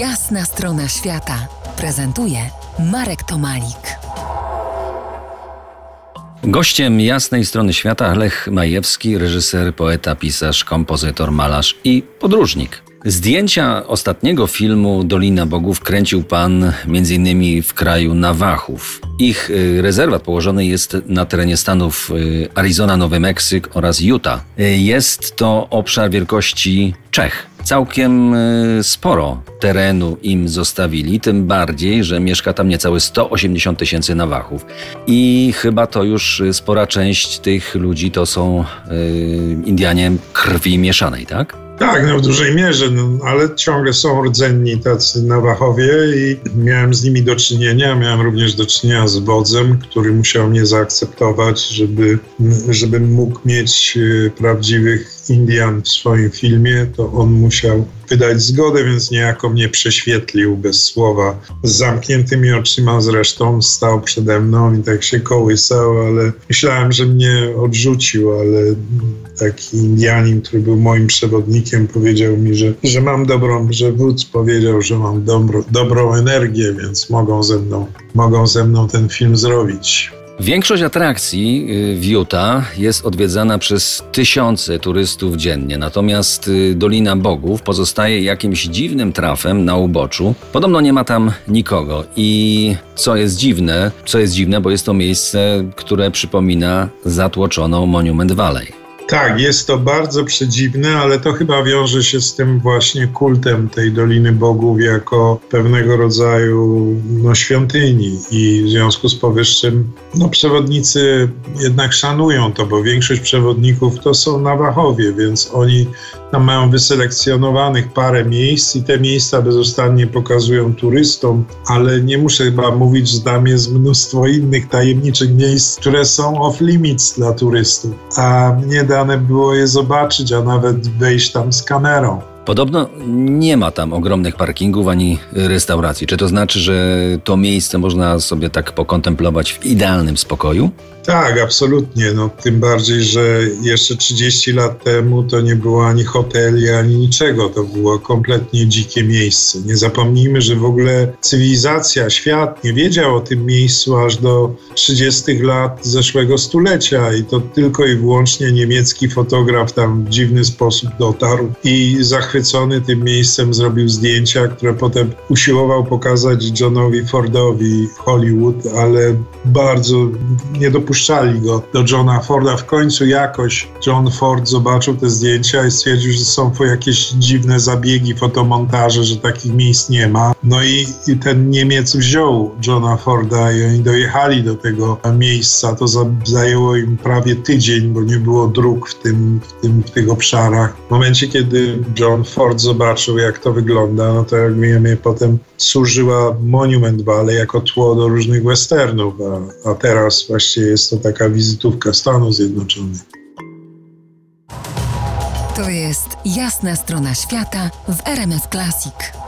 Jasna strona świata prezentuje Marek Tomalik. Gościem jasnej strony świata Lech Majewski, reżyser, poeta, pisarz, kompozytor, malarz i podróżnik. Zdjęcia ostatniego filmu Dolina Bogów kręcił pan m.in. w kraju Nawachów. Ich y, rezerwat położony jest na terenie stanów y, Arizona, Nowy Meksyk oraz Utah. Y, Jest to obszar wielkości Czech. Całkiem sporo terenu im zostawili, tym bardziej, że mieszka tam niecałe 180 tysięcy Nawachów. I chyba to już spora część tych ludzi to są Indianie krwi mieszanej, tak? Tak, no w dużej mierze, no, ale ciągle są rdzenni tacy Nawachowie i miałem z nimi do czynienia. Miałem również do czynienia z wodzem, który musiał mnie zaakceptować, żeby, żebym mógł mieć e, prawdziwych Indian w swoim filmie, to on musiał wydać zgodę, więc niejako mnie prześwietlił bez słowa. Z zamkniętymi oczyma zresztą stał przede mną i tak się kołysał, ale myślałem, że mnie odrzucił, ale taki Indianin, który był moim przewodnikiem, powiedział mi, że, że mam dobrą, że wódz powiedział, że mam dobro, dobrą energię, więc mogą ze mną, mogą ze mną ten film zrobić. Większość atrakcji y, w Utah jest odwiedzana przez tysiące turystów dziennie, natomiast y, Dolina Bogów pozostaje jakimś dziwnym trafem na uboczu. Podobno nie ma tam nikogo i co jest dziwne, co jest dziwne, bo jest to miejsce, które przypomina zatłoczoną Monument Valley. Tak, jest to bardzo przedziwne, ale to chyba wiąże się z tym właśnie kultem tej Doliny Bogów jako pewnego rodzaju no, świątyni. I w związku z powyższym no, przewodnicy jednak szanują to, bo większość przewodników to są Nawachowie, więc oni tam mają wyselekcjonowanych parę miejsc i te miejsca bezustannie pokazują turystom, ale nie muszę chyba mówić, że tam jest mnóstwo innych tajemniczych miejsc, które są off limits dla turystów, a mnie dane było je zobaczyć, a nawet wejść tam z kamerą. Podobno nie ma tam ogromnych parkingów ani restauracji. Czy to znaczy, że to miejsce można sobie tak pokontemplować w idealnym spokoju? Tak, absolutnie. No, tym bardziej, że jeszcze 30 lat temu to nie było ani hoteli, ani niczego. To było kompletnie dzikie miejsce. Nie zapomnijmy, że w ogóle cywilizacja, świat nie wiedział o tym miejscu aż do 30 lat zeszłego stulecia i to tylko i wyłącznie niemiecki fotograf tam w dziwny sposób dotarł i zachwycony tym miejscem zrobił zdjęcia, które potem usiłował pokazać Johnowi Fordowi w Hollywood, ale bardzo nie dopuszczali go do Johna Forda. W końcu jakoś John Ford zobaczył te zdjęcia i stwierdził, że są to jakieś dziwne zabiegi, fotomontaże, że takich miejsc nie ma. No i, i ten Niemiec wziął Johna Forda i oni dojechali do tego miejsca. To za, zajęło im prawie tydzień, bo nie było dróg w, tym, w, tym, w tych obszarach. W momencie, kiedy John Ford zobaczył, jak to wygląda, no to jak wiemy, potem służyła Monument Valley jako tło do różnych westernów, a, a teraz właściwie jest to taka wizytówka Stanów Zjednoczonych. To jest jasna strona świata w RMS Classic.